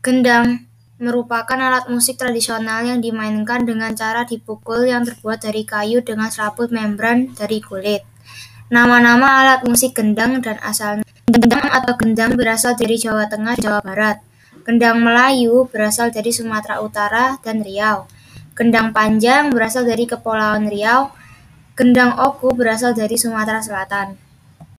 Gendang merupakan alat musik tradisional yang dimainkan dengan cara dipukul yang terbuat dari kayu dengan selaput membran dari kulit. Nama-nama alat musik gendang dan asalnya gendang atau gendang berasal dari Jawa Tengah dan Jawa Barat. Gendang Melayu berasal dari Sumatera Utara dan Riau. Gendang panjang berasal dari Kepulauan Riau. Gendang oku berasal dari Sumatera Selatan.